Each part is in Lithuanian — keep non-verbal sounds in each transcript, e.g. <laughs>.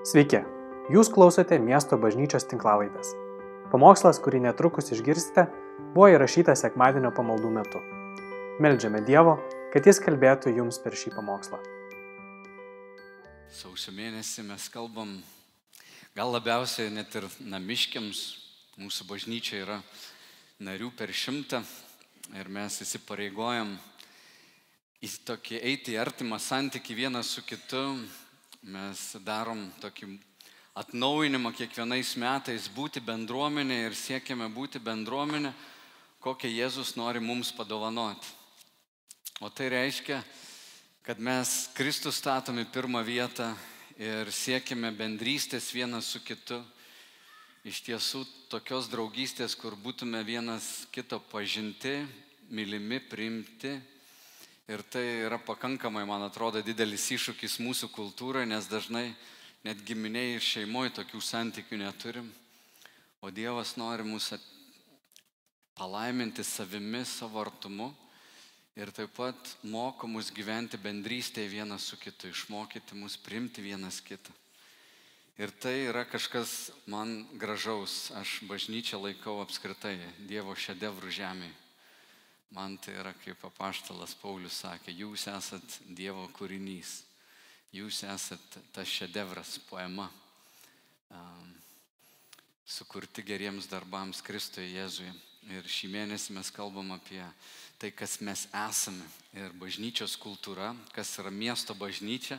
Sveiki, jūs klausote miesto bažnyčios tinklavaitės. Pamokslas, kurį netrukus išgirsite, buvo įrašytas sekmadienio pamaldų metu. Meldžiame Dievo, kad Jis kalbėtų jums per šį pamokslą. Sausio mėnesį mes kalbam gal labiausiai net ir namiškiams. Mūsų bažnyčia yra narių per šimtą ir mes įsipareigojam į tokį eiti į artimą santyki vienas su kitu. Mes darom tokį atnaujinimą kiekvienais metais būti bendruomenė ir siekiame būti bendruomenė, kokią Jėzus nori mums padovanoti. O tai reiškia, kad mes Kristus statome pirmą vietą ir siekime bendrystės vienas su kitu. Iš tiesų tokios draugystės, kur būtume vienas kito pažinti, mylimi, priimti. Ir tai yra pakankamai, man atrodo, didelis iššūkis mūsų kultūrai, nes dažnai net giminiai ir šeimoje tokių santykių neturim. O Dievas nori mus palaiminti savimi, savo artumu ir taip pat moko mus gyventi bendrystėje vienas su kitu, išmokyti mus primti vienas kitą. Ir tai yra kažkas man gražaus, aš bažnyčią laikau apskritai Dievo šedevrų žemėje. Man tai yra kaip apaštalas Paulius sakė, jūs esat Dievo kūrinys, jūs esat tas šedevras, poema, um, sukurti geriems darbams Kristuje Jėzuje. Ir šį mėnesį mes kalbam apie tai, kas mes esame. Ir bažnyčios kultūra, kas yra miesto bažnyčia.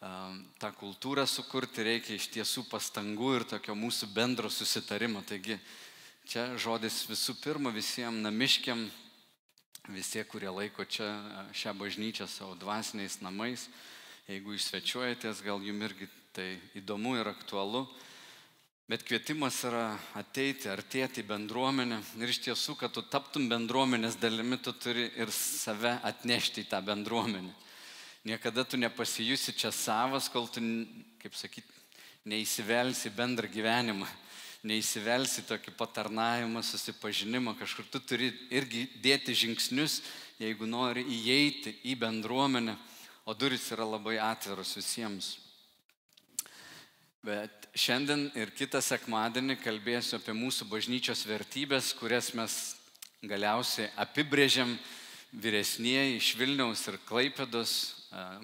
Ta kultūrą sukurti reikia iš tiesų pastangų ir tokio mūsų bendro susitarimo. Taigi čia žodis visų pirma visiems namiškiam, visi, kurie laiko čia šią bažnyčią savo dvasiniais namais. Jeigu jūs svečiuojatės, gal jums irgi tai įdomu ir aktualu Bet kvietimas yra ateiti, artėti į bendruomenę. Ir iš tiesų, kad tu taptum bendruomenės dalimi, tu turi ir save atnešti į tą bendruomenę. Niekada tu nepasijusi čia savas, kol tu, kaip sakyti, neįsivelsi bendrą gyvenimą, neįsivelsi tokį patarnavimą, susipažinimą, kažkur tu turi irgi dėti žingsnius, jeigu nori įeiti į bendruomenę, o duris yra labai atviros visiems. Bet šiandien ir kitą sekmadienį kalbėsiu apie mūsų bažnyčios vertybės, kurias mes galiausiai apibrėžiam vyresnieji iš Vilniaus ir Klaipėdos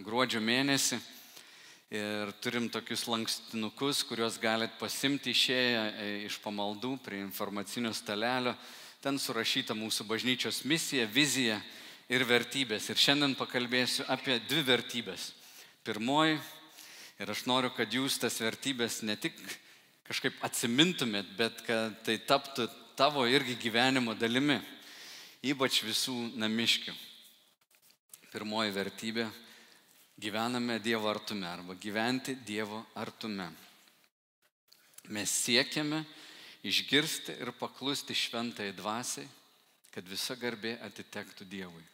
gruodžio mėnesį. Ir turim tokius lankstinukus, kuriuos galit pasimti išėję e, iš pamaldų prie informacinio stalelio. Ten surašyta mūsų bažnyčios misija, vizija ir vertybės. Ir šiandien pakalbėsiu apie dvi vertybės. Pirmoji Ir aš noriu, kad jūs tas vertybės ne tik kažkaip atsimintumėt, bet kad tai taptų tavo irgi gyvenimo dalimi, ypač visų namiškių. Pirmoji vertybė - gyvename Dievo artume arba gyventi Dievo artume. Mes siekiame išgirsti ir paklusti šventai dvasiai, kad visa garbė atitektų Dievui.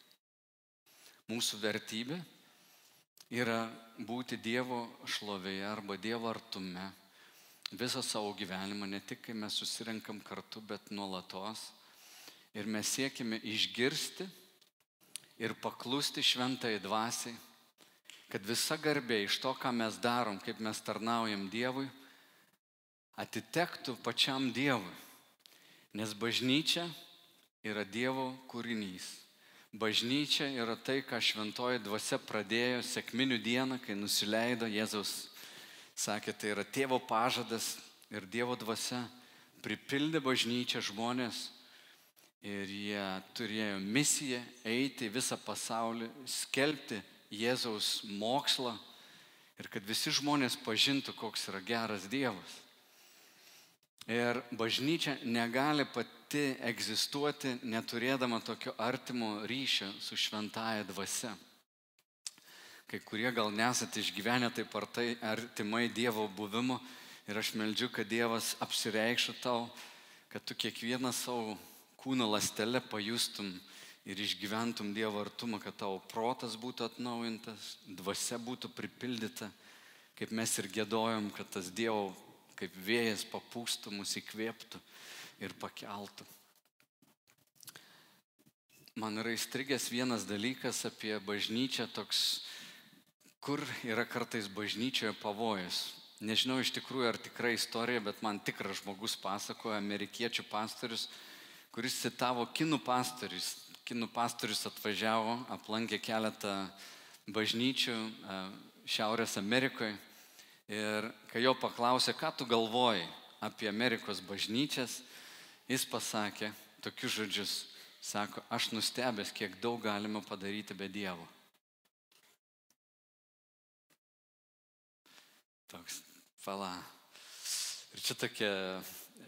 Mūsų vertybė yra būti Dievo šlovėje arba Dievo artume visą savo gyvenimą, ne tik kai mes susirinkam kartu, bet nuolatos. Ir mes siekime išgirsti ir paklusti šventai dvasiai, kad visa garbė iš to, ką mes darom, kaip mes tarnaujam Dievui, atitektų pačiam Dievui. Nes bažnyčia yra Dievo kūrinys. Bažnyčia yra tai, ką šventoji dvasia pradėjo sėkminių dieną, kai nusileido Jėzaus. Sakė, tai yra tėvo pažadas ir Dievo dvasia pripildė bažnyčią žmonės ir jie turėjo misiją eiti visą pasaulį, skelbti Jėzaus mokslą ir kad visi žmonės pažintų, koks yra geras Dievas. Ir bažnyčia negali pati egzistuoti neturėdama tokio artimo ryšio su šventaja dvasia. Kai kurie gal nesate išgyvenę taip ar tai artimai Dievo buvimo ir aš meldžiu, kad Dievas apsireikštų tau, kad tu kiekvieną savo kūno lastelę pajustum ir išgyventum Dievo artumą, kad tavo protas būtų atnaujintas, dvasia būtų pripildyta, kaip mes ir gėdojom, kad tas Dievo kaip vėjas papūstų, mus įkvėptų ir pakeltų. Man yra įstrigęs vienas dalykas apie bažnyčią toks, kur yra kartais bažnyčioje pavojus. nežinau iš tikrųjų ar tikra istorija, bet man tikras žmogus pasakoja, amerikiečių pastorius, kuris citavo kinų pastorius. Kinų pastorius atvažiavo, aplankė keletą bažnyčių e, Šiaurės Amerikoje ir kai jo paklausė, ką tu galvoji apie Amerikos bažnyčias, jis pasakė tokius žodžius, sako, aš nustebęs, kiek daug galima padaryti be Dievo. Toks, pala. Ir čia tokia,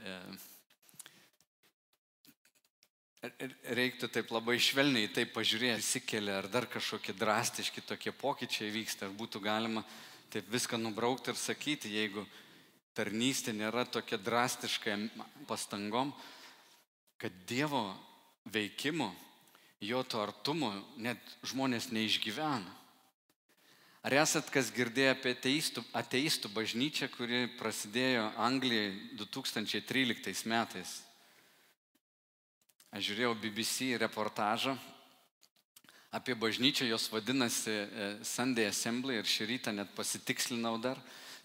e, reiktų taip labai švelniai tai pažiūrėti, įsikelia, ar dar kažkokie drastiški tokie pokyčiai vyksta, ar būtų galima taip viską nubraukti ir sakyti, jeigu tarnystė nėra tokia drastiškai pastangom, kad Dievo veikimo, jo to artumo net žmonės neišgyvena. Ar esat kas girdėję apie ateistų, ateistų bažnyčią, kuri prasidėjo Anglijoje 2013 metais? Aš žiūrėjau BBC reportažą apie bažnyčią, jos vadinasi e, Sunday Assembly ir šį rytą net pasitikslinau dar.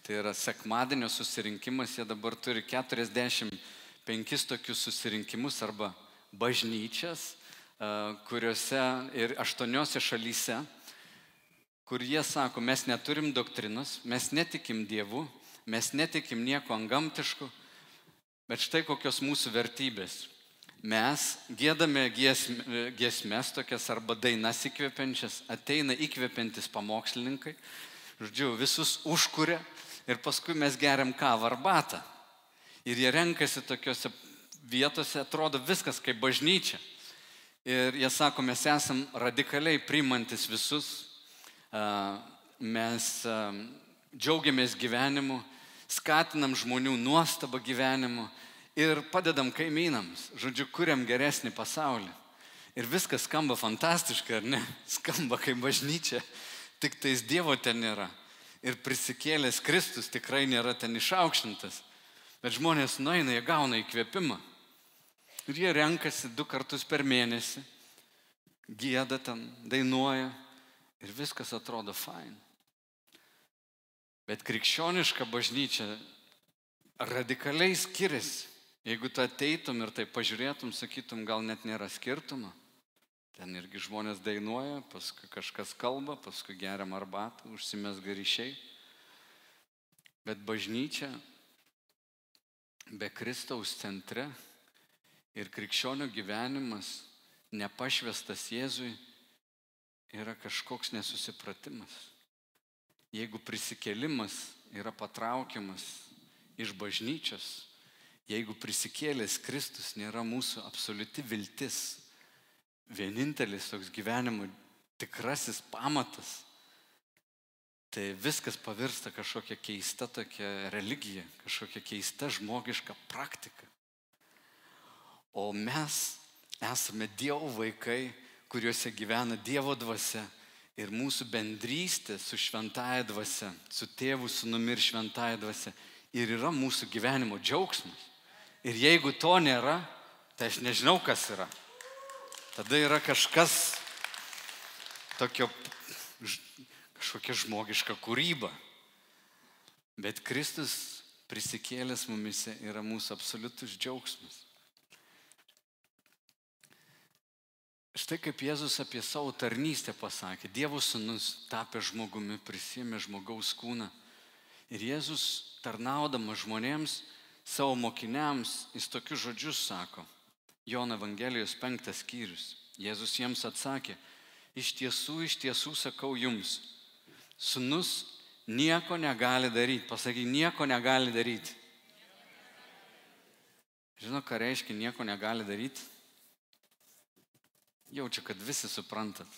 Tai yra sekmadienio susirinkimas, jie dabar turi 45 tokius susirinkimus arba bažnyčias, e, kuriuose ir aštuoniuose šalyse kur jie sako, mes neturim doktrinos, mes netikim Dievu, mes netikim nieko angamtišku, bet štai kokios mūsų vertybės. Mes gėdame giesmės tokias arba dainas įkvepiančias, ateina įkvepiantis pamokslininkai, žodžiu, visus užkuria ir paskui mes geriam kavą arbatą. Ir jie renkasi tokiuose vietose, atrodo viskas kaip bažnyčia. Ir jie sako, mes esam radikaliai priimantis visus, mes džiaugiamės gyvenimu, skatinam žmonių nuostabą gyvenimu ir padedam kaimynams, žodžiu, kuriam geresnį pasaulį. Ir viskas skamba fantastiškai, ar ne? <laughs> Skamba kaip bažnyčia, tik tais Dievo ten nėra. Ir prisikėlęs Kristus tikrai nėra ten išaukštintas. Bet žmonės nueina, jie gauna įkvėpimą. Ir jie renkasi du kartus per mėnesį, gėda ten, dainuoja, ir viskas atrodo fain. Bet krikščioniška bažnyčia radikaliai skiriasi. Jeigu tu ateitum ir tai pažiūrėtum, sakytum, gal net nėra skirtumo. Ten irgi žmonės dainuoja, paskui kažkas kalba, paskui geriam arbatą, užsimes garyšiai. Bet bažnyčia be Kristaus centre ir krikščionių gyvenimas nepašvestas Jėzui yra kažkoks nesusipratimas. Jeigu prisikėlimas yra patraukiamas iš bažnyčios, jeigu prisikėlęs Kristus nėra mūsų absoliuti viltis, vienintelis toks gyvenimo tikrasis pamatas, tai viskas pavirsta kažkokia keista tokia religija, kažkokia keista žmogiška praktika. O mes esame Dievo vaikai, kuriuose gyvena Dievo dvasia ir mūsų bendrystė su šventaja dvasia, su tėvu, sunumi ir šventaja dvasia ir yra mūsų gyvenimo džiaugsmas. Ir jeigu to nėra, tai aš nežinau, kas yra. Tada yra kažkas tokio, kažkokia žmogiška kūryba. Bet Kristus prisikėlęs mumise yra mūsų absoliutus džiaugsmas. Štai kaip Jėzus apie savo tarnystę pasakė. Dievo sunus tapė žmogumi, prisėmė žmogaus kūną. Ir Jėzus tarnaudamas žmonėms, savo mokiniams, jis tokius žodžius sako. Jono Evangelijos penktas skyrius. Jėzus jiems atsakė, iš tiesų, iš tiesų sakau jums, sunus nieko negali daryti. Pasakyk, nieko negali daryti. Žinau, ką reiškia nieko negali daryti? Jaučiu, kad visi suprantat.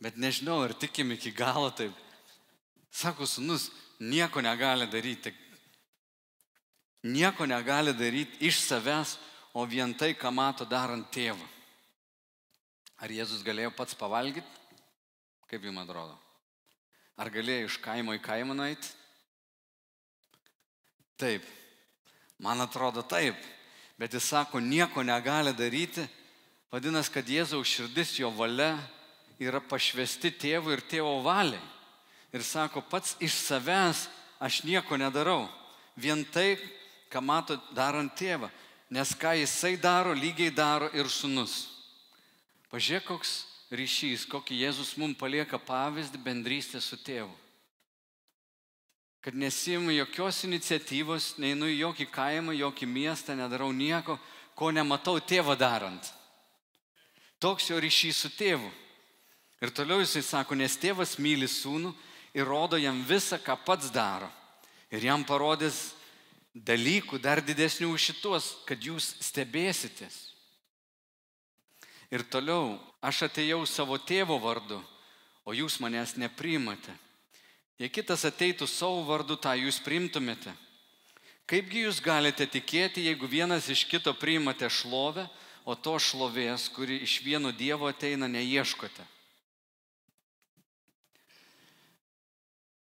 Bet nežinau, ar tikim iki galo taip. Sako, sunus nieko negali daryti. Nieko negali daryti iš savęs, o vien tai, ką mato darant tėvą. Ar Jėzus galėjo pats pavalgyti? Kaip jums atrodo? Ar galėjo iš kaimo į kaimą nueiti? Taip. Man atrodo taip. Bet jis sako, nieko negali daryti, Vadinasi, kad Jėzaus širdis, jo valia yra pašvesti tėvui ir tėvo valiai. Ir sako, pats iš savęs aš nieko nedarau. Vien tai, ką mato darant tėvą. Nes ką jisai daro, lygiai daro ir sunus. Pažiūrėk, koks ryšys, kokį Jėzus mums palieka pavyzdį bendrystė su tėvu. Kad nesimu jokios iniciatyvos, neinu į jokį kaimą, jokį miestą, nedarau nieko, ko nematau tėvo darant. Toks jo ryšys su tėvu. Ir toliau jisai sako, nes tėvas myli sūnų ir rodo jam visą, ką pats daro. Ir jam parodys dalykų dar didesnių už šitos, kad jūs stebėsitės. Ir toliau, aš atėjau savo tėvo vardu, o jūs manęs nepriimate. Jei kitas ateitų savo vardu, tą jūs priimtumėte. Kaipgi jūs galite tikėti, jeigu vienas iš kito priimate šlovę, o to šlovės, kuri iš vieno Dievo ateina, neieškote?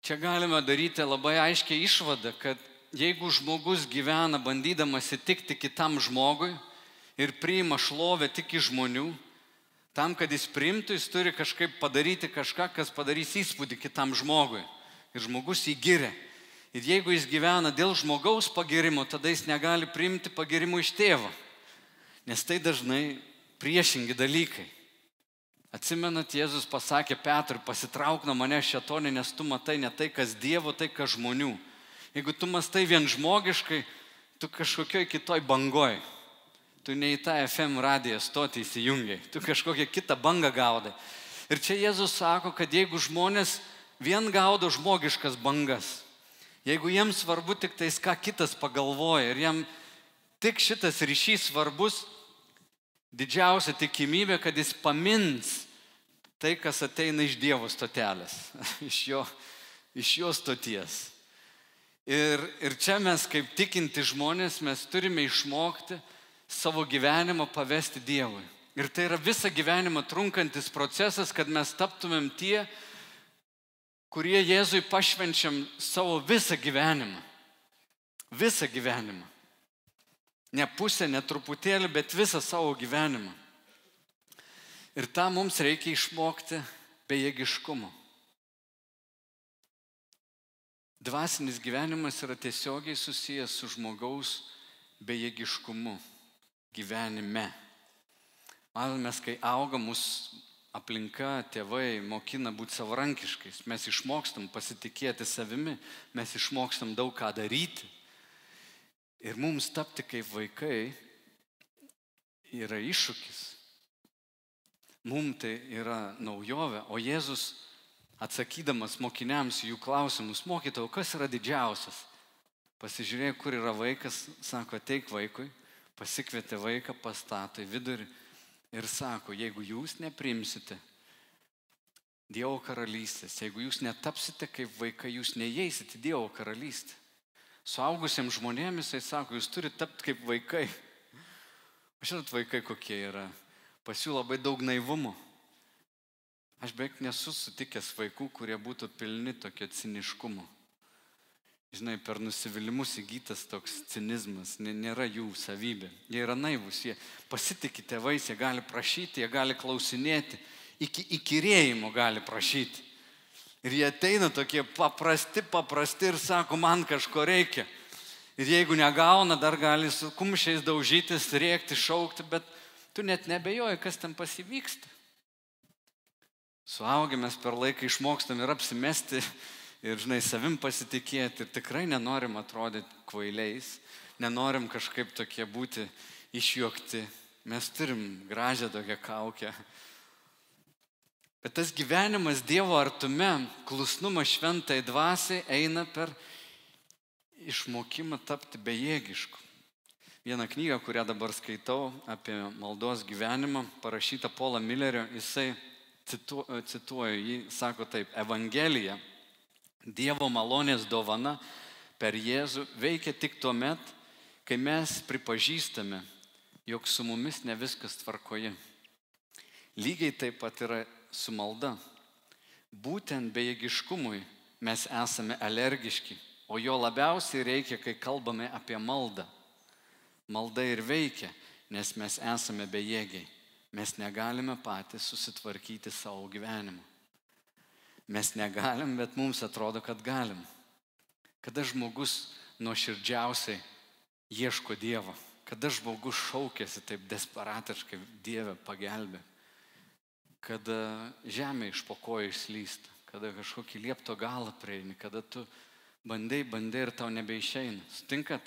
Čia galime daryti labai aiškiai išvadą, kad jeigu žmogus gyvena bandydamas įtikti kitam žmogui ir priima šlovę tik iš žmonių, tam, kad jis priimtų, jis turi kažkaip padaryti kažką, kas padarys įspūdį kitam žmogui. Ir žmogus jį giria. Ir jeigu jis gyvena dėl žmogaus pagirimo, tada jis negali priimti pagirimo iš tėvo. Nes tai dažnai priešingi dalykai. Atsimenat, Jėzus pasakė Petrui, pasitrauk nuo mane šetonė, nes tu matai ne tai, kas Dievo, tai kas žmonių. Jeigu tu mastai vien žmogiškai, tu kažkokioj kitoj bangoj. Tu ne į tą FM radiją stoti įsijungiai, tu kažkokią kitą bangą gaudai. Ir čia Jėzus sako, kad jeigu žmonės vien gaudo žmogiškas bangas, jeigu jiems svarbu tik tais, ką kitas pagalvoja ir jam tik šitas ryšys svarbus, didžiausia tikimybė, kad jis pamins tai, kas ateina iš Dievo stotelės, <laughs> iš jo, iš jo stoties. Ir, ir čia mes kaip tikinti žmonės, mes turime išmokti savo gyvenimą pavesti Dievui. Ir tai yra visą gyvenimą trunkantis procesas, kad mes taptumėm tie, kurie Jėzui pašvenčiam savo visą gyvenimą. Visą gyvenimą. Ne pusę, ne truputėlį, bet visą savo gyvenimą. Ir tą mums reikia išmokti bejėgiškumo. Dvasinis gyvenimas yra tiesiogiai susijęs su žmogaus bejėgiškumu gyvenime. Matome, kai auga mus aplinka, tėvai mokina būti savarankiškais, mes išmokstam pasitikėti savimi, mes išmokstam daug ką daryti Ir mums tapti kaip vaikai yra iššūkis. Mums tai yra naujovė, o Jėzus atsakydamas mokiniams jų klausimus, mokytau, kas yra didžiausias? Pasižiūrėjau, kur yra vaikas, sako, ateik vaikui, pasikvietė vaiką, pastato į vidurį ir sako, jeigu jūs neprimsite Dievo karalystės, jeigu jūs netapsite kaip vaikai, jūs neįeisite Dievo karalystę. Suaugusiems žmonėms jisai sako, jūs turite tapti kaip vaikai. <laughs> O žinot, vaikai kokie yra. Pas jų labai daug naivumo. Aš beveik nesu sutikęs vaikų, kurie būtų pilni tokio ciniškumo. Žinai, per nusivylimus įgytas toks cinizmas, nėra jų savybė. Jie yra naivus, jie pasitikė tėvais, jie gali prašyti, jie gali klausinėti, iki įkyrėjimo gali prašyti. Ir jie ateina tokie paprasti, paprasti ir sako, man kažko reikia. Ir jeigu negauna, dar gali su kumščiais daužytis, rėkti, šaukti, bet tu net nebejoji, kas ten pasivyksta. Suaugę mes per laiką išmokstam ir apsimesti, ir, žinai, savim pasitikėti. Ir tikrai nenorim atrodyti kvailiais, nenorim kažkaip tokie būti išjuokti. Mes turim gražią tokią kaukę, Bet tas gyvenimas Dievo artume, klusnumas šventai dvasiai eina per išmokimą tapti bejėgišku. Vieną knygą, kurią dabar skaitau apie maldos gyvenimą, parašyta Paula Millerio, jisai citu, cituoju, jį sako taip, Evangelija, Dievo malonės dovana per Jėzų veikia tik tuo met, kai mes pripažįstame, jog su mumis ne viskas tvarkoje. Lygiai taip pat yra su malda. Būtent bejėgiškumui mes esame alergiški, o jo labiausiai reikia, kai kalbame apie maldą. Malda ir veikia, nes mes esame bejėgiai. Mes negalime patys susitvarkyti savo gyvenimu. Mes negalim, bet mums atrodo, kad galim. Kada žmogus nuoširdžiausiai ieško Dievo. Kada žmogus šaukėsi taip desperatiškai Dievę pagelbė. Kada žemė iš pokojų išslysta. Kada kažkokį liepto galą prieini. Kada tu bandai, bandai ir tau nebeišeina. Stinkat,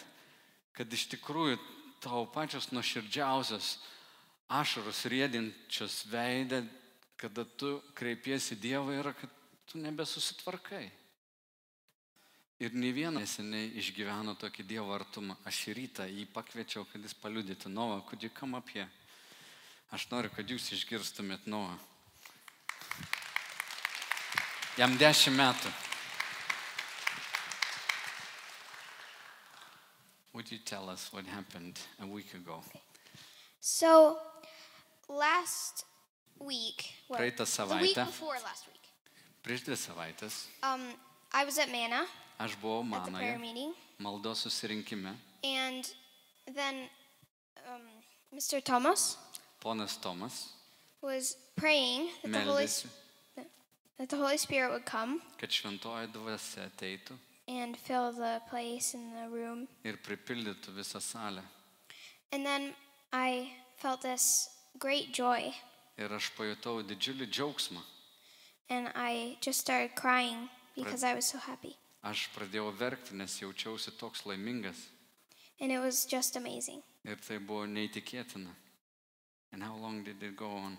kad iš tikrųjų tau pačios nuoširdžiausias ašaros rėdinčios veidą, kada tu kreipiesi Dievą, yra, kad tu nebesusitvarkai. Ir ne vienas neseniai išgyveno tokį Dievo artumą. Aš rytą jį pakviečiau, kad jis paliudytų come up here? Aš noriu, kad jūs išgirstumėt Nova. Jam dešimt metų. Would you tell us what happened a week ago? So, last week, well, Praeitą the week savaitę, before last week, prieš dvi savaitės, um, I was at Manna aš buvau at the prayer manoje meeting, maldos susirinkime. and then um, Mr. Thomas Ponas Tomas was praying that the, Holy, meldėsi, that the Holy Spirit would come kad šventoji dvasia ateitų and fill the place in the room. ir pripildytų visą salę. And then I felt this great joy, Ir aš pajutau didžiulį džiaugsmą. and I just started crying because I was so happy. Aš pradėjau verkti, nes jaučiausi toks laimingas. And it was just amazing. Ir tai buvo neįtikėtina. And how long did it go on?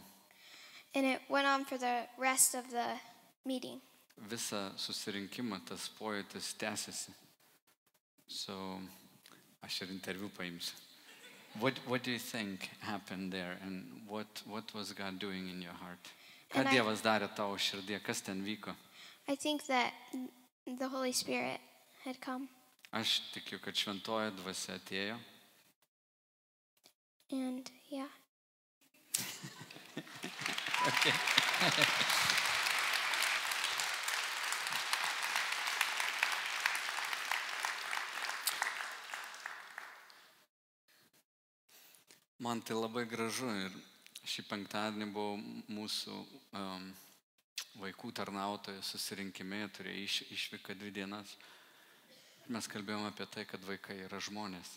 And it went on for the rest of the meeting. Visą susirinkimą tas pojūtis tęsiasi. So, aš ir interviu paimsiu. What, what do you think happened there and what, what was God doing in your heart? Ką And I- Dievas darė tavo širdie, kas ten vyko? I think that the Holy Spirit had come. Aš tikiu, kad šventoji dvasia atėjo And yeah. <laughs> <laughs> Man tai labai gražu ir šį penktadienį buvau mūsų um, vaikų tarnautojų susirinkime, turėjau iš, išvyką dvi dienas. Mes kalbėjome apie tai, kad vaikai yra žmonės.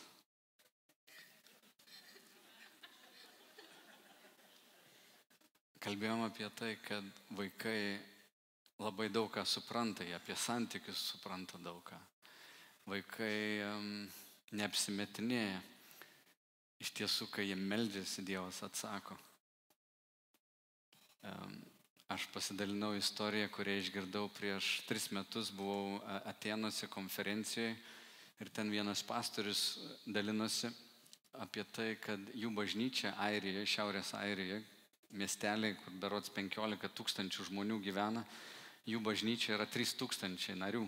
Kalbėjom apie tai, kad vaikai labai daug ką supranta, jie apie santykius supranta daug ką. Vaikai um, neapsimetinėja. Iš tiesų, kai jie meldžiasi, Dievas atsako. Aš pasidalinau istoriją, kurią išgirdau prieš tris metus, buvau a, Atenuose konferencijoje ir ten vienas pastorius dalinosi apie tai, kad jų bažnyčia Airijoje, Šiaurės Airijoje, miesteliai, kur berots 15 tūkstančių žmonių gyvena, jų bažnyčia yra 3 tūkstančiai narių.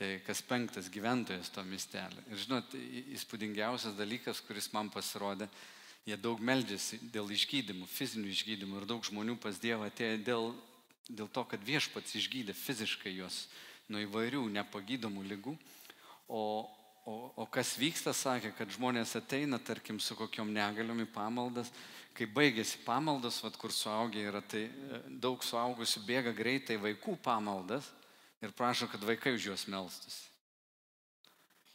Tai kas penktas gyventojas to miestelio. Ir žinot, įspūdingiausias dalykas, kuris man pasirodė, jie daug meldžiasi dėl išgydymų, fizinių išgydymų ir daug žmonių pas Dievą atėjo dėl, dėl to, kad viešpats išgydė fiziškai juos nuo įvairių nepagydomų lygų. O, o, o kas vyksta, sakė, kad žmonės ateina, tarkim, su kokiom negaliom į pamaldas, kai baigėsi pamaldas, vat, kur suaugę yra, tai e, daug suaugusių bėga greitai vaikų pamaldas ir prašo, kad vaikai už juos melstus.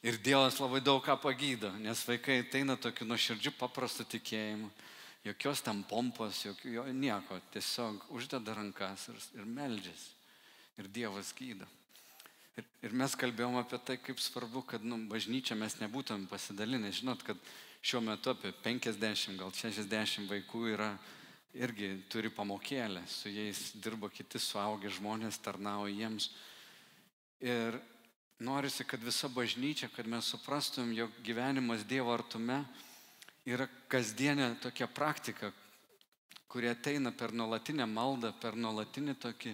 Ir Dievas labai daug ką pagydo, nes vaikai ateina tokiu nuoširdžiu paprastu tikėjimu, jokios tam pompos, jokio, jo, nieko, tiesiog uždeda rankas ir, ir meldžiasi. Ir Dievas gydo. Ir, ir mes kalbėjom apie tai, kaip svarbu, kad nu, bažnyčia mes nebūtum pasidalinę. Žinot, kad šiuo metu apie 50, gal 60 vaikų yra irgi turi pamokėlę, su jais dirba kiti suaugę žmonės, tarnauja jiems. Ir norisi, kad visa bažnyčia, kad mes suprastum, jog gyvenimas Dievo artume yra kasdienė tokia praktika, kurie ateina per nuolatinę maldą, per nuolatinį tokį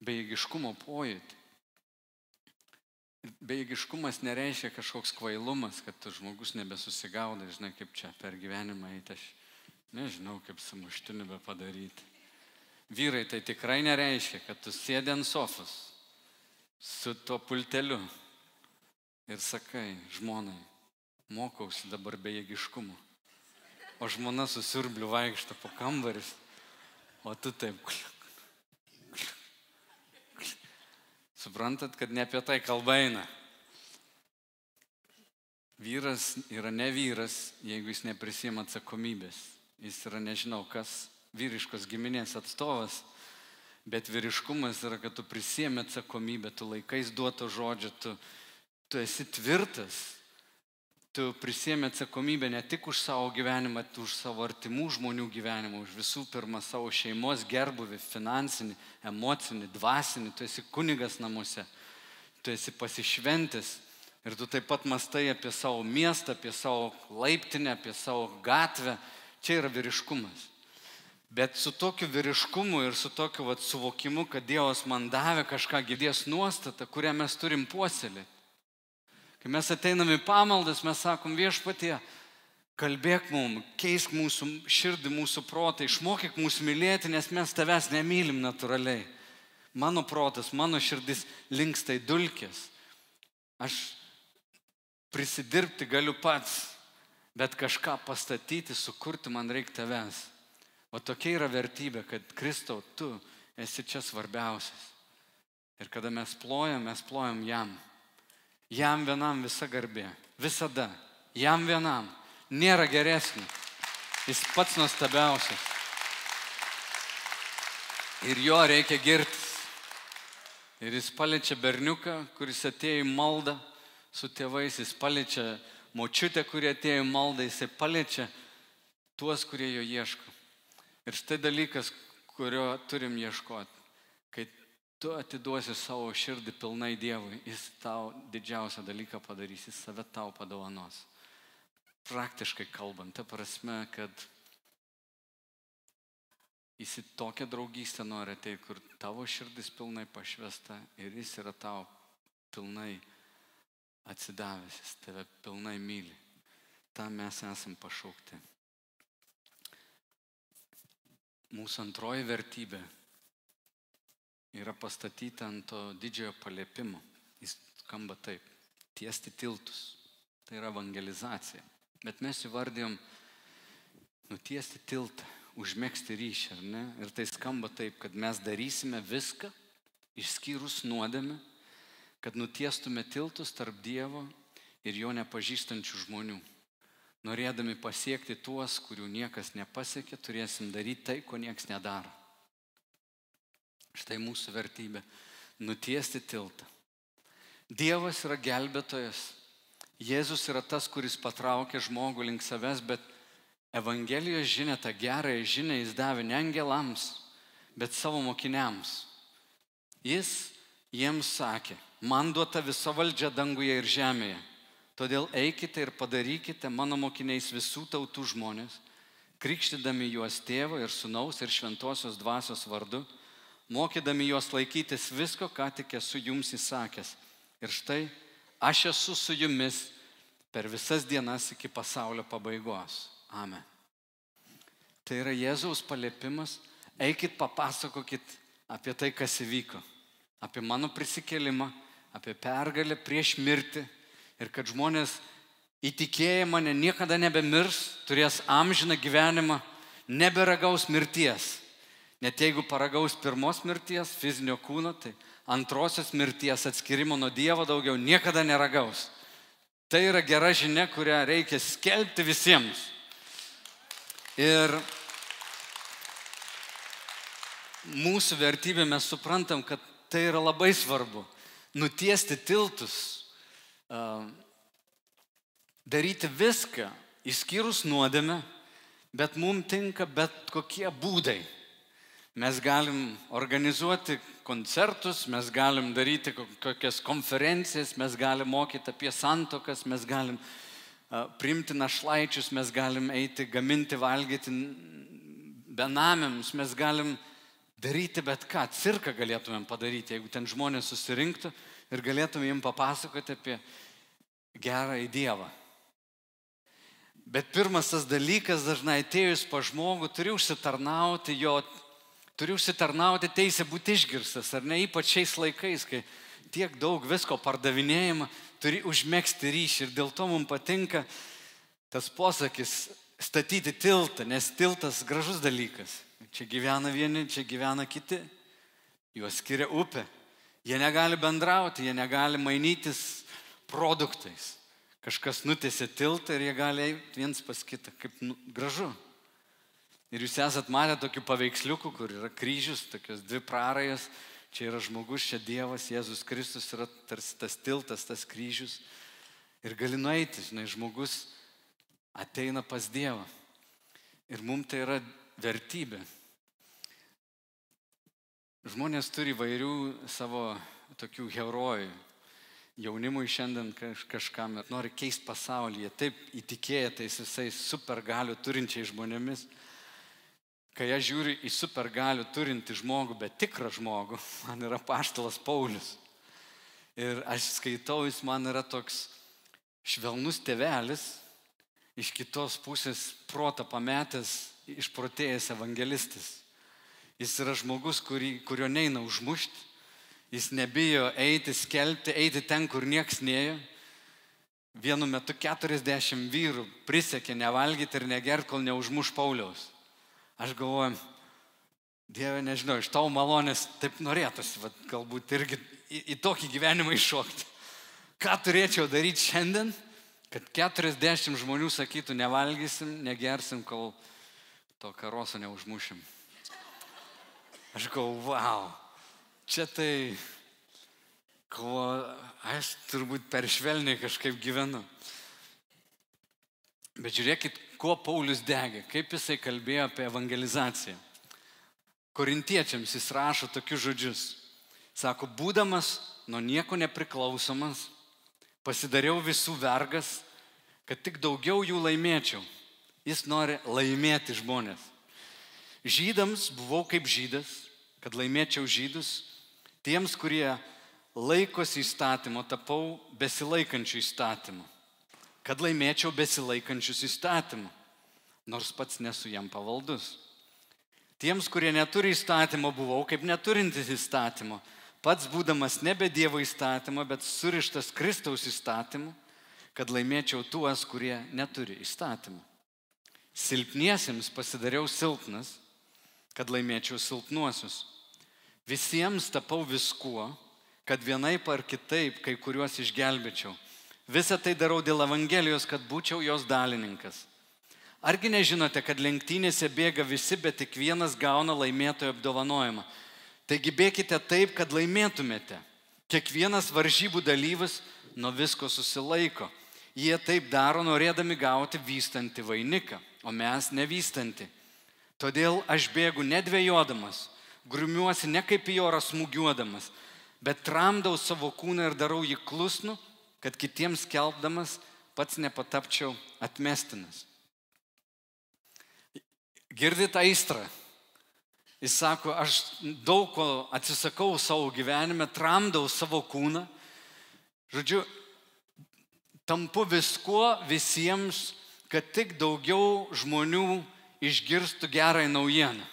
bejėgiškumo pojūtį. Bejėgiškumas nereiškia kažkoks kvailumas, kad žmogus nebesusigauda, žinai, kaip čia per gyvenimą eiti, aš nežinau, kaip sumuštiniu be padaryti. Vyrai tai tikrai nereiškia, kad tu sėdi ant sofos su tuo pulteliu ir sakai, žmonai, mokausi dabar bejėgiškumo. O žmona susirbliu vaikšto po kambaris, o tu taip. Suprantat, kad ne apie tai kalba eina. vyras yra ne vyras, jeigu jis neprisima atsakomybės. Jis yra nežinau kas, vyriškos giminės atstovas. Bet vyriškumas yra, kad tu prisėmė atsakomybę, tu laikais duoto žodžio, tu, tu esi tvirtas, tu prisėmė atsakomybę ne tik už savo gyvenimą, bet už savo artimų žmonių gyvenimą, už visų pirma savo šeimos gerbuvį, finansinį, emocinį, dvasinį, tu esi kunigas namuose, tu esi pasišventis ir tu taip pat mastai apie savo miestą, apie savo laiptinę, apie savo gatvę. Čia yra vyriškumas. Bet su tokiu vyriškumu ir su tokiu vat, suvokimu, kad Dievas man davė kažką gyvės nuostatą, kurią mes turim puoselėti. Kai mes ateiname į pamaldas, mes sakom viešpatie, kalbėk mum, keisk mūsų širdį, mūsų protą, išmokyk mūsų mylėti, nes mes tavęs nemylim natūraliai. Mano protas, mano širdis linksta į dulkės. Aš prisidirbti galiu pats, bet kažką pastatyti, sukurti man reikia tavęs. O tokia yra vertybė, kad Kristau, tu esi čia svarbiausias. Ir kada mes plojam, mes plojam jam. Jam vienam visa garbė. Visada. Jam vienam. Nėra geresnį. Jis pats nuostabiausias. Ir jo reikia girtis. Ir jis paliečia berniuką, kuris atėjo į maldą su tėvais, jis paliečia močiutę, kurie atėjo į maldą, jis paliečia tuos, kurie jo ieško. Ir štai dalykas, kurio turim ieškoti. Kai tu atiduosi savo širdį pilnai Dievui, jis tau didžiausią dalyką padarys, jis save tau padovanos. Praktiškai kalbant, ta prasme, kad jis į tokią draugystę nori ateiti, kur tavo širdis pilnai pašvesta ir jis yra tau pilnai atsidavęs, jis tave pilnai myli. Tam mes esam pašaukti. Mūsų antroji vertybė yra pastatyta ant to didžiojo paliepimo. Jis skamba taip - tiesti tiltus. Tai yra evangelizacija. Bet mes įvardėjom nutiesti tiltą, užmėgsti ryšį, ar ne? Ir tai skamba taip, kad mes darysime viską, išskyrus nuodėmę, kad nutiestume tiltus tarp Dievo ir jo nepažįstančių žmonių. Norėdami pasiekti tuos, kurių niekas nepasiekė, turėsim daryti tai, ko niekas nedaro. Štai mūsų vertybė - nutiesti tiltą. Dievas yra gelbėtojas. Jėzus yra tas, kuris patraukė žmogų link savęs, bet Evangelijos žinia, tą gerąją žinią jis davė ne angelams, bet savo mokiniams. Jis jiems sakė, man duota visa valdžia danguje ir žemėje. Todėl eikite ir padarykite mano mokiniais visų tautų žmonės, krikštydami juos tėvo ir sunaus ir šventosios dvasios vardu, mokydami juos laikytis visko, ką tik esu jums įsakęs. Ir štai aš esu su jumis per visas dienas iki pasaulio pabaigos. Amen. Tai yra Jėzaus paliepimas, eikit papasakokit apie tai, kas įvyko, apie mano prisikelimą, apie pergalę prieš mirtį ir kad žmonės įtikėję mane niekada nebemirs, turės amžiną gyvenimą, neberagaus mirties. Net jeigu paragaus pirmos mirties, fizinio kūno, tai antrosios mirties atskirimo nuo Dievo daugiau niekada neragaus. Tai yra gera žinia, kurią reikia skelbti visiems. Ir mūsų vertybė mes suprantam, kad tai yra labai svarbu. Nutiesti tiltus, daryti viską, išskyrus nuodėmę, bet mums tinka bet kokie būdai. Mes galim organizuoti koncertus, mes galim daryti kokias konferencijas, mes galim mokyti apie santokas, mes galim priimti našlaičius, mes galim eiti, gaminti, valgyti benamiams, mes galim daryti bet ką, cirką galėtumėm padaryti, jeigu ten žmonės susirinktų ir galėtumėm jiems papasakoti apie gerą į Dievą. Bet pirmas tas dalykas, dažnai atėjus pa žmogų, turi užsitarnauti jo, turi užsitarnauti teisę būti išgirstas, ar ne ypač šiais laikais, kai tiek daug visko pardavinėjama, turi užmėgsti ryšį ir dėl to mums patinka tas posakis statyti tiltą, nes tiltas gražus dalykas. Čia gyvena vieni, čia gyvena kiti. Juos skiria upė. Jie negali bendrauti, jie negali mainytis produktais. kažkas nutėsi tiltą ir jie gali eiti viens pas kitą, kaip nu, gražu. Ir jūs esat matę tokių paveiksliukų, kur yra kryžius, tokios dvi prarajas, čia yra žmogus, čia Dievas, Jėzus Kristus yra tarsi tas tiltas, tas kryžius. Ir gali nueiti, žinai, žmogus ateina pas Dievą. Ir mums tai yra vertybė. Žmonės turi vairių savo tokių herojų jaunimui šiandien kažkam nori keisti pasaulį, taip įtikėję tais visais supergalių turinčiais žmonėmis. Kai aš žiūriu į supergalių turinti žmogų, bet tikrą žmogų, <laughs> man yra paštalas Paulius. Ir aš skaitau, jis man yra toks švelnus tevelis, iš kitos pusės protą pametęs, išprotėjęs evangelistas. Jis yra žmogus, kurį, kurio neina užmušti, Jis nebijo eiti, skelbti, eiti ten, kur nieks neėjo. Vienu metu 40 vyrų prisiekė nevalgyti ir negerti, kol neužmuš Pauliaus. Aš galvoju, Dieve, nežinau, iš tavo malonės taip norėtųsi, vat, galbūt irgi į, į tokį gyvenimą iššokti. Ką turėčiau daryti šiandien, kad 40 žmonių sakytų, nevalgysim, negersim, kol to karoso neužmušim. Aš galvoju, wow, čia tai, ko aš turbūt per švelniai kažkaip gyvenu. Bet žiūrėkit, kuo Paulius degė, kaip jisai kalbėjo apie evangelizaciją. Korintiečiams jis rašo tokius žodžius. Sako, būdamas nuo nieko nepriklausomas, pasidariau visų vergas, kad tik daugiau jų laimėčiau. Jis nori laimėti žmonės. Žydams buvau kaip žydas, kad laimėčiau žydus, Tiems, kurie laikosi įstatymo, tapau besilaikančių įstatymų. Kad laimėčiau besilaikančius įstatymų, nors pats nesu jam pavaldus. Tiems, kurie neturi įstatymo, buvau kaip neturintis įstatymo. Pats būdamas nebe Dievo įstatymo, bet surištas Kristaus įstatymu, kad laimėčiau tuos, kurie neturi įstatymų. Silpniesiems pasidariau silpnas, kad laimėčiau silpnuosius. Visiems tapau viskuo, kad vienaip ar kitaip kai kuriuos išgelbėčiau. Visą tai darau dėl Evangelijos, kad būčiau jos dalininkas. Argi nežinote, kad lenktynėse bėga visi, bet tik vienas gauna laimėtojo apdovanojimą. Taigi bėkite taip, kad laimėtumėte. Kiekvienas varžybų dalyvis nuo visko susilaiko. Jie taip daro, norėdami gauti vystantį vainiką, o mes nevystanti. Todėl aš bėgu nedvėjodamas, grumiuosi ne kaip į orą smūgiuodamas, bet tramdau savo kūną ir darau jį klusnu, kad kitiems kelbdamas pats nepatapčiau atmestinas. Girdit aistrą. Jis sako, aš daug ko atsisakau savo gyvenime, tramdau savo kūną. Žodžiu, tampu viskuo visiems, kad tik daugiau žmonių išgirstų gerąją naujieną.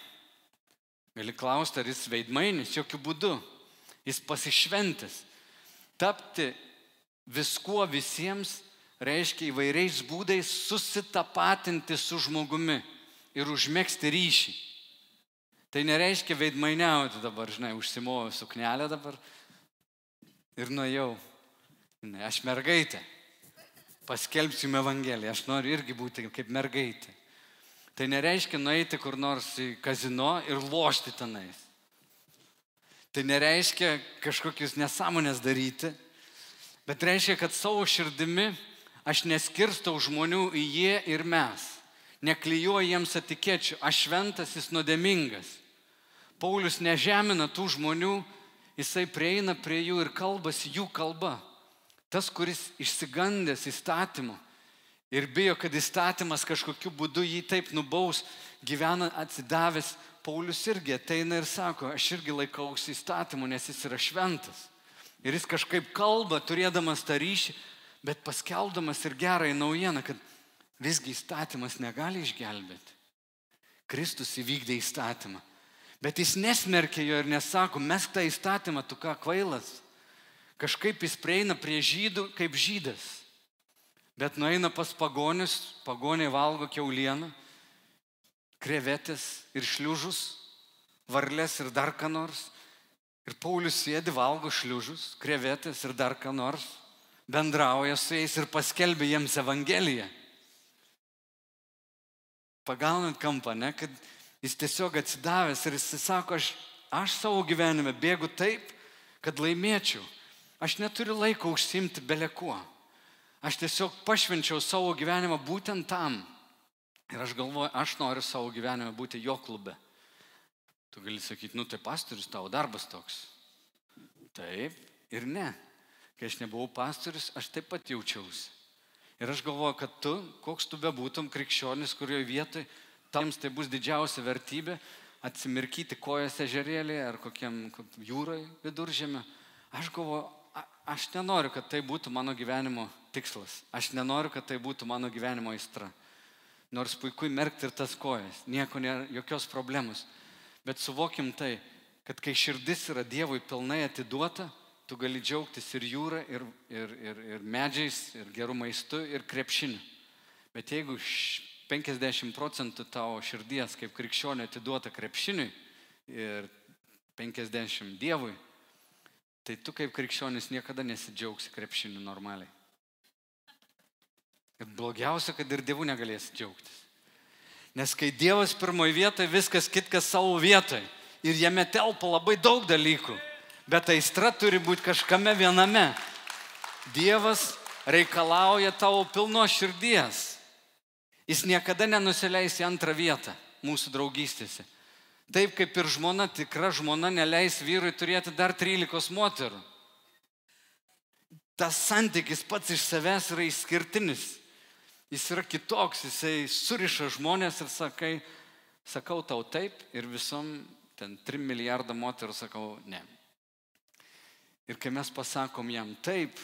Gali klausti, ar jis veidmainis, jokių būdų. Jis pasišventis. Tapti viskuo visiems reiškia įvairiais būdais susitapatinti su žmogumi ir užmėgsti ryšį. Tai nereiškia veidmainiauti dabar, žinai, užsimoviau suknelę dabar ir nuėjau. Ne, aš mergaitė. Paskelbsiu Evangeliją, aš noriu irgi būti kaip mergaitė. Tai nereiškia nueiti kur nors į kazino ir lošti tenais. Tai nereiškia kažkokius nesąmonės daryti, bet reiškia, kad savo širdimi aš neskirstau žmonių į jie ir mes. Neklyjuoju jiems etikečių, aš šventas, jis nuodėmingas. Paulius nežemina tų žmonių, jisai prieina prie jų ir kalbasi jų kalba. Tas, kuris išsigandęs įstatymu, ir bijo, kad įstatymas kažkokiu būdu jį taip nubaus, gyvena atsidavęs, Paulius irgi ateina ir sako, aš irgi laikausi įstatymų, nes jis yra šventas. Ir jis kažkaip kalba, turėdamas tą ryšį, bet paskeldamas ir gerąją naujieną, kad visgi įstatymas negali išgelbėti. Kristus įvykdė įstatymą. Bet jis nesmerkia jo ir nesako, mes tą įstatymą, tu ką kvailas. Kažkaip jis prieina prie žydų kaip žydas. Bet nueina pas pagonius, pagoniai valgo keulieną, krevetės ir šliužus, varlės ir dar ką nors. Ir Paulius sėdi, valgo šliužus, krevetės ir dar ką nors. bendrauja su jais ir paskelbia jiems Evangeliją. Pagaunat kampą, ne, kad jis tiesiog atsidavęs ir jis sako, aš, aš savo gyvenime bėgu taip, kad laimėčiau. Aš neturiu laiko užsimti belekuo. Aš tiesiog pašvenčiau savo gyvenimą būtent tam. Ir aš galvoju, aš noriu savo gyvenime būti jo klube. Tu gali sakyti, nu tai pastorius tavo darbas toks. Taip ir ne. Kai aš nebuvau pastorius, aš taip pat jaučiausi. Ir aš galvoju, kad tu, koks tu bebūtum krikščionis, kurioje vietoje, tams tai bus didžiausia vertybė atsimirkyti kojose žerėlėje ar kokiam jūrai viduržėme. Aš galvoju, aš nenoriu, kad tai būtų mano gyvenimo tikslas. Aš nenoriu, kad tai būtų mano gyvenimo aistra. Nors puiku merkti ir tas kojas, nieko nėra, jokios problemos. Bet suvokim tai, kad kai širdis yra Dievui pilnai atiduota, tu gali džiaugtis ir jūra, ir, ir, ir, ir medžiais, ir gerų maistu, ir krepšiniu. Bet jeigu 50 procentų tavo širdies kaip krikščionio atiduota krepšiniui ir 50 Dievui, tai tu kaip krikščionis niekada nesidžiaugsi krepšiniu normaliai. Ir blogiausia, kad ir dievų negalėsi džiaugtis. Nes kai Dievas pirmoje vietoje, viskas kitkas savo vietoje. Ir jame telpa labai daug dalykų bet aistra turi būti kažkame viename. Dievas reikalauja tavo pilno širdies. Jis niekada nenusileis į antrą vietą mūsų draugystėse. Taip kaip ir žmona, tikra žmona neleis vyrui turėti dar 13 moterų. Tas santykis pats iš savęs yra išskirtinis. Jis yra kitoks, jisai suriša žmonės ir sakai, sakau tau taip ir visom ten 3 milijardą moterų sakau ne. Ir kai mes pasakom jam taip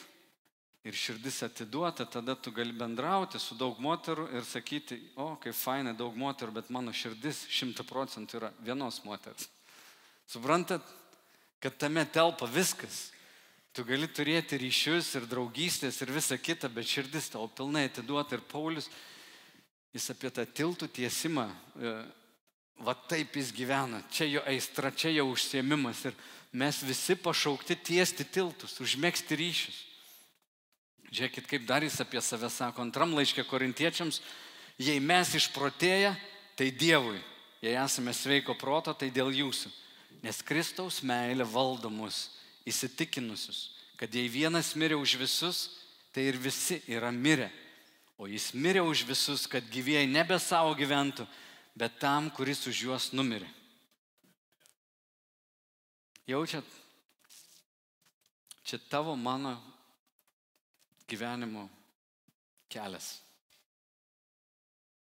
ir širdis atiduota, tada tu gali bendrauti su daug moterų ir sakyti, o, kaip faina, daug moterų, bet mano širdis šimta procentų yra vienos moters. Suprantat, kad tame telpa viskas. Tu gali turėti ryšius ir draugystės ir visa kita, bet širdis tau pilnai atiduota. Ir Paulius, jis apie tą tiltų tiesimą, e, va taip jis gyvena. Čia jo aistra, čia jo užsiemimas. Ir mes visi pašaukti tiesti tiltus, užmėgsti ryšius. Žiūrėkit, kaip dar jis apie save sako antram laiškė korintiečiams, jei mes išprotėję, tai Dievui, jei esame sveiko proto, tai dėl jūsų. Nes Kristaus meilė valdo mus, įsitikinusius, kad jei vienas mirė už visus, tai ir visi yra mirę. O jis mirė už visus, kad gyvėjai nebe savo gyventų, bet tam, kuris už juos numirė. Jaučiat, čia tavo mano gyvenimo kelias.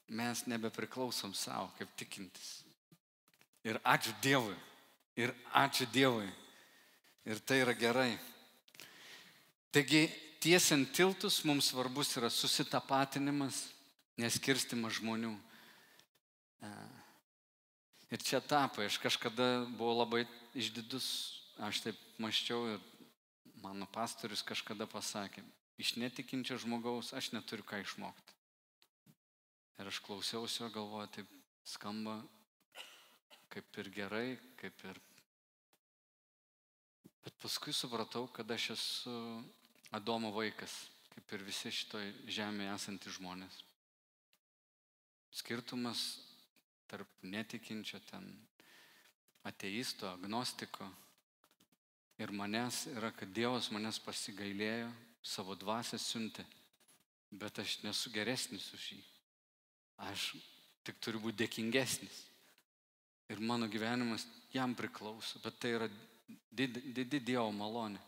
Mes nebepriklausom savo kaip tikintis. Ir ačiū Dievui. Ir ačiū Dievui. Ir tai yra gerai. Taigi, tiesiant tiltus mums svarbus yra susitapatinimas, neskirstimas žmonių. Ir čia etapai, aš kažkada buvau labai išdidus, aš taip maščiau ir mano pastorius kažkada pasakė, iš netikinčio žmogaus aš neturiu ką išmokti. Ir aš klausiausi jo, galvoju, taip skamba kaip ir gerai, kaip ir... Bet paskui supratau, kad aš esu Adomo vaikas, kaip ir visi šitoj žemėje esantys žmonės. Skirtumas tarp netikinčio ten ateisto, agnostiko ir manęs yra, kad Dievas manęs pasigailėjo, savo dvasę siuntė, bet aš nesu geresnis už jį. Aš tik turiu būti dėkingesnis. Ir mano gyvenimas jam priklauso, bet tai yra didi, didi Dievo malonė.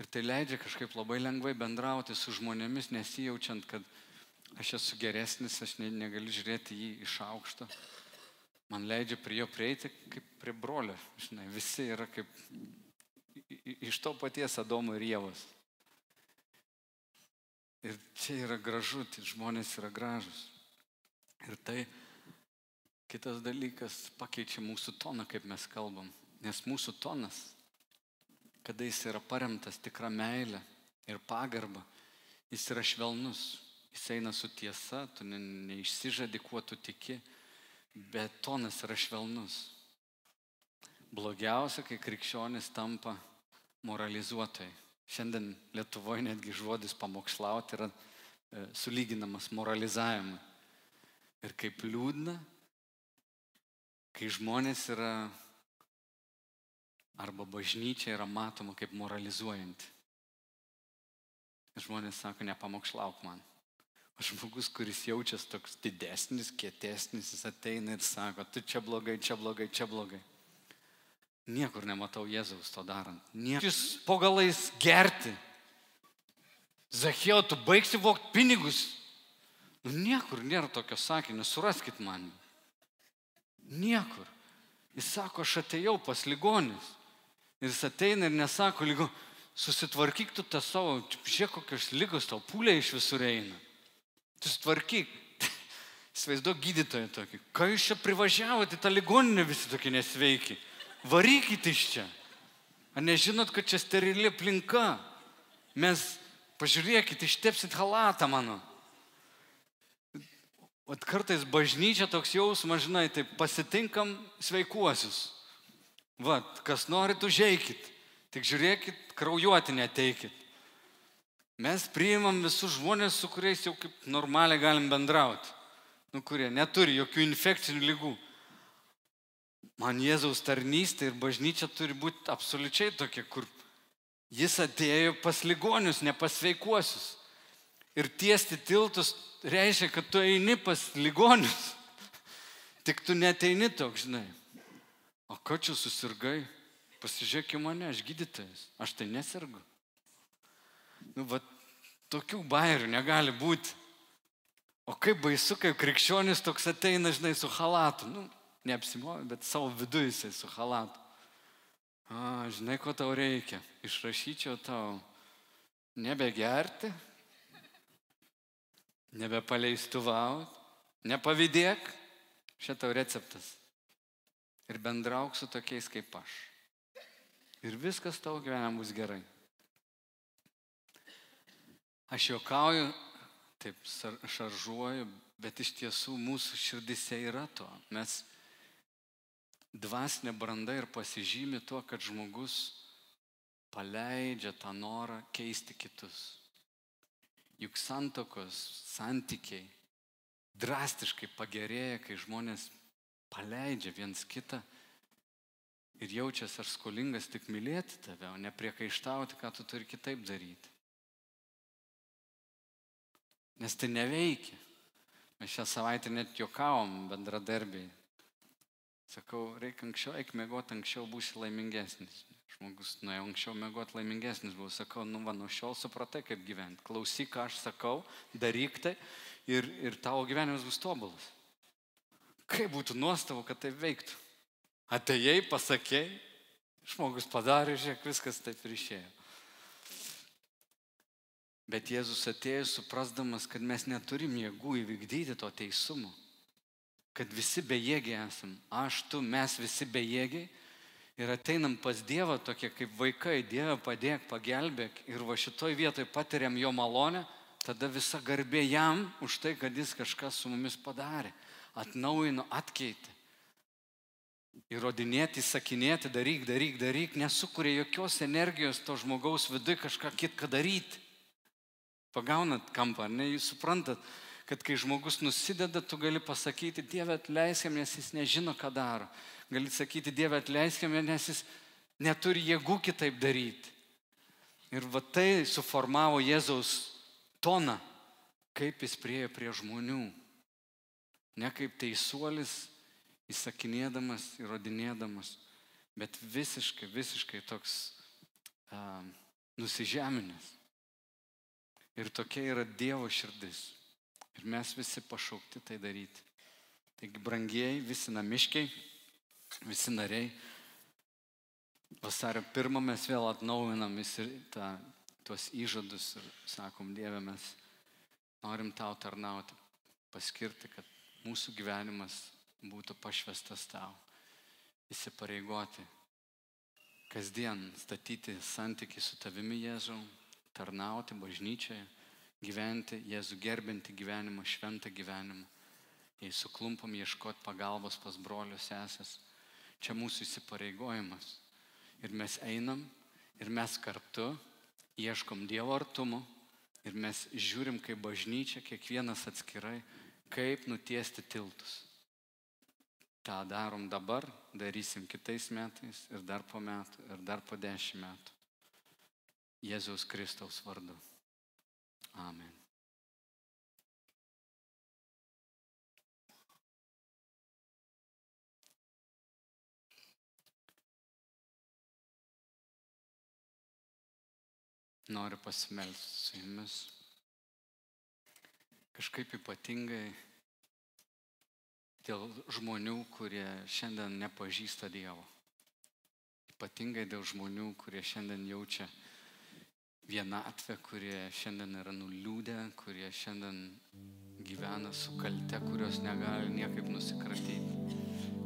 Ir tai leidžia kažkaip labai lengvai bendrauti su žmonėmis, nesijaučiant, kad aš esu geresnis, aš ne, negaliu žiūrėti jį iš aukšto. Man leidžia prie jo prieiti kaip prie brolio. Žinai, visi yra kaip iš to paties Adomo ir Jėvos. Ir čia yra gražu, tai žmonės yra gražus. Ir tai kitas dalykas pakeičia mūsų toną, kaip mes kalbam. Nes mūsų tonas, kada jis yra paremtas tikrą meilę ir pagarbą, jis yra švelnus, jis eina su tiesa, tu ne, neišsižadi, kuo tu tiki, bet tonas yra švelnus. Blogiausia, kai krikščionis tampa moralizuotojai. Šiandien Lietuvoje netgi žodis pamokslauti yra e, sulyginamas moralizavimui. Ir kaip liūdna, kai žmonės yra arba bažnyčia yra matoma kaip moralizuojanti. Žmonės sako, nepamokslauk man. O žmogus, kuris jaučiasi toks didesnis, kietesnis, jis ateina ir sako, tu čia blogai, čia blogai, čia blogai. Niekur nematau Jėzaus to darant. Niekur. Jūs po galais gerti. Zachėjo, tu baigsi vokti pinigus. Nu, niekur nėra tokio sakinio, suraskit man. Niekur. Jis sako, aš atėjau pas ligonis. Ir jis ateina ir nesako, lygu, susitvarkyk tu tą savo, žiūrėk, kokios lygos tau pūlė iš visur eina. Susitvarkyk. <laughs> Įsivaizduok gydytoją tokį. Ką jūs čia privažiavote, tą ligoninę visi tokie nesveiki. Varykite iš čia. Ar nežinot, kad čia sterili aplinka? Mes, pažiūrėkit, ištepsit halatą mano. O kartais bažnyčia toks jausmas, žinai, tai pasitinkam sveikuosius. Vat, kas norit, užeikit. Tik žiūrėkit, kraujuoti neteikit. Mes priimam visus žmonės, su kuriais jau kaip normaliai galim bendrauti. Nu, kurie neturi jokių infekcinių lygų. Man Jėzaus tarnystė ir bažnyčia turi būti absoliučiai tokia, kur jis atėjo pas ligonius, ne pas sveikuosius. Ir tiesti tiltus reiškia, kad tu eini pas ligonius. Tik tu neteini toks, žinai. O ką čia susirgai? Pasižiūrėk į mane, aš gydytojas, aš tai nesirgu. Nu, va, tokių bairių negali būti. O kaip baisu, kaip krikščionis toks ateina, žinai, su halatu. Nu, neapsimovi, bet savo viduje jisai su halatu. A, žinai, ko tau reikia? Išrašyčiau tau nebegerti, nebepaleistuvauti, nepavydėk. Šitau receptas. Ir bendrauk su tokiais kaip aš. Ir viskas tavo gyvenime bus gerai. Aš juokauju, taip šaržuoju, bet iš tiesų mūsų širdise yra to. Mes dvasinė branda ir pasižymi tuo, kad žmogus paleidžia tą norą keisti kitus. Juk santokos santykiai drastiškai pagerėja, kai žmonės paleidžia viens kitą ir jaučiasi ar skolingas tik mylėti tave, o ne priekaištauti, ką tu turi kitaip daryti. Nes tai neveikia. Mes šią savaitę net juokavom bendradarbiai. Sakau, reikia anksčiau, eik mėgoti, anksčiau būsi laimingesnis. Žmogus nuėjo anksčiau mėgoti laimingesnis buvo. Sakau, nu, va, nuo šiol supratai, kaip gyventi. Klausyk, ką aš sakau, daryk tai ir, ir tavo gyvenimas bus tobulas. Kaip būtų nuostabu, kad tai veiktų. Atėjai, pasakėjai, žmogus padarė, žiūrėk, viskas taip ir išėjo. Bet Jėzus atėjo suprasdamas, kad mes neturim jėgų įvykdyti to teisumo. Kad visi bejėgiai esam. Aš, tu, mes visi bejėgiai. Ir ateinam pas Dievą tokie kaip vaikai. Dieve padėk, pagelbėk. Ir va šitoj vietoj patiriam jo malonę. Tada visa garbė jam už tai, kad jis kažką su mumis padarė. Atnaujino, atkeitė. Įrodinėti, sakinėti, daryk, daryk, daryk, nesukuria jokios energijos to žmogaus viduje kažką kitką daryti. Pagaunat kampą, ne, jūs suprantat, kad kai žmogus nusideda, tu gali pasakyti, Dieve atleiskime, nes jis nežino, ką daro. Gali sakyti, Dieve atleiskime, nes jis neturi jėgų kitaip daryti. Ir va tai suformavo Jėzaus toną, kaip jis priejo prie žmonių. Ne kaip teisuolis, įsakinėdamas, įrodinėdamas, bet visiškai, visiškai toks uh, nusižeminęs. Ir tokia yra Dievo širdis. Ir mes visi pašaukti tai daryti. Taigi, brangieji, visi namiškiai, visi nariai, vasario pirmą mes vėl atnaujinam visi tą, tuos įžadus ir sakom, Dieve, mes norim tau tarnauti, paskirti, kad mūsų gyvenimas būtų pašvestas tau. Įsipareigoti kasdien statyti santykių su tavimi Jėzau, tarnauti bažnyčioje, gyventi Jėzų gerbinti gyvenimą, šventą gyvenimą. Jei suklumpam ieškoti pagalbos pas brolius sesės, čia mūsų įsipareigojimas. Ir mes einam ir mes kartu ieškom Dievo artumo ir mes žiūrim kaip bažnyčia, kiekvienas atskirai, kaip nutiesti tiltus. Ta darom dabar, darysim kitais metais ir dar po metų, ir dar po dešimt metų. Jėzaus Kristaus vardu. Amen. Noriu pasimelsti su jumis. Kažkaip ypatingai dėl žmonių, kurie šiandien nepažįsta Dievo. Ypatingai dėl žmonių, kurie šiandien jaučia vienatvę, kurie šiandien yra nuliūdę, kurie šiandien gyvena su kalte, kurios negali niekaip nusikratyti,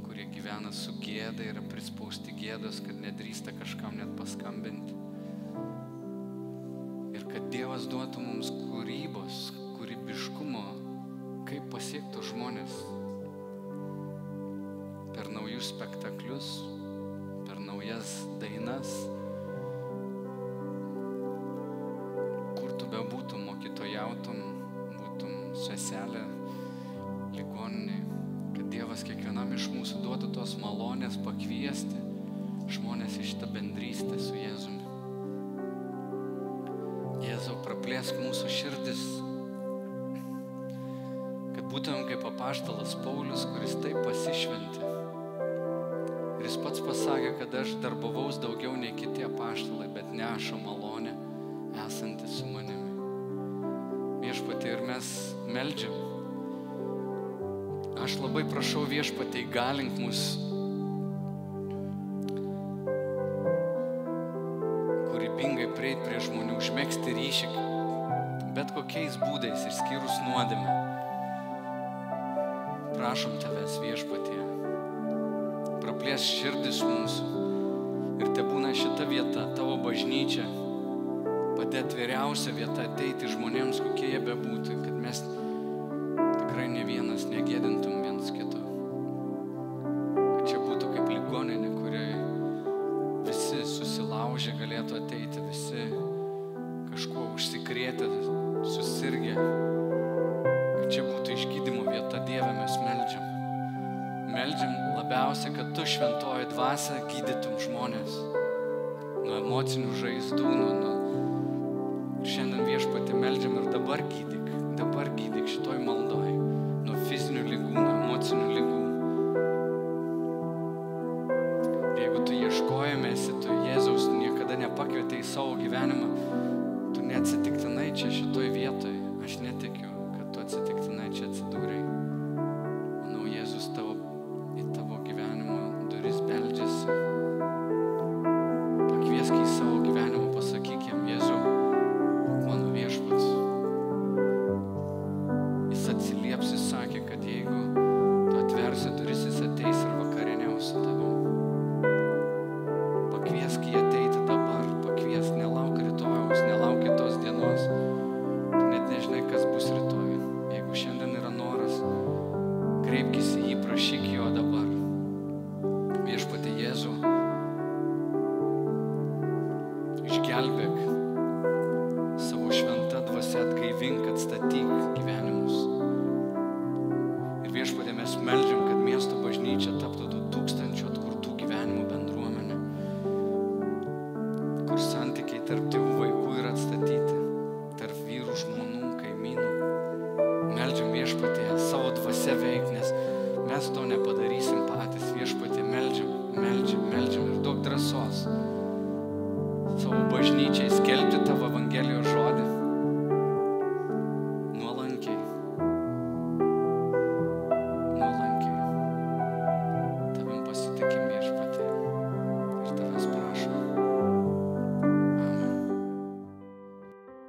kurie gyvena su gėda, yra prispausti gėdos, kad nedrįsta kažkam net paskambinti. Ir kad Dievas duotų mums kūrybos, kūrybiškumo, kaip pasiektų žmonės per naujus spektaklius, per naujas dainas, kur tu bebūtum, mokytojautum, būtum seselė, ligoninė, kad Dievas kiekvienam iš mūsų duotų tos malonės pakviesti žmonės į šitą bendrystę su Jėzumi. Jėzau, praplėsk mūsų širdis, būtumėm kaip apaštalas Paulius, kuris taip pasišventė. Ir jis pats pasakė, kad aš darbavaus daugiau nei kiti apaštalai, bet neša malonę esanti su manimi. Viešpatė ir mes meldžiam. Aš labai prašau viešpatė, galink mus kūrybingai prieiti prie žmonių, užmėgsti ryšį, bet kokiais būdais, išskyrus nuodėmę. Prašom tavęs viešpatie, praplės širdis mūsų ir te būna šita vieta, tavo bažnyčia, pati atviriausia vieta ateiti žmonėms, kokie jie bebūtų, kad mes tikrai ne vienas negėdintum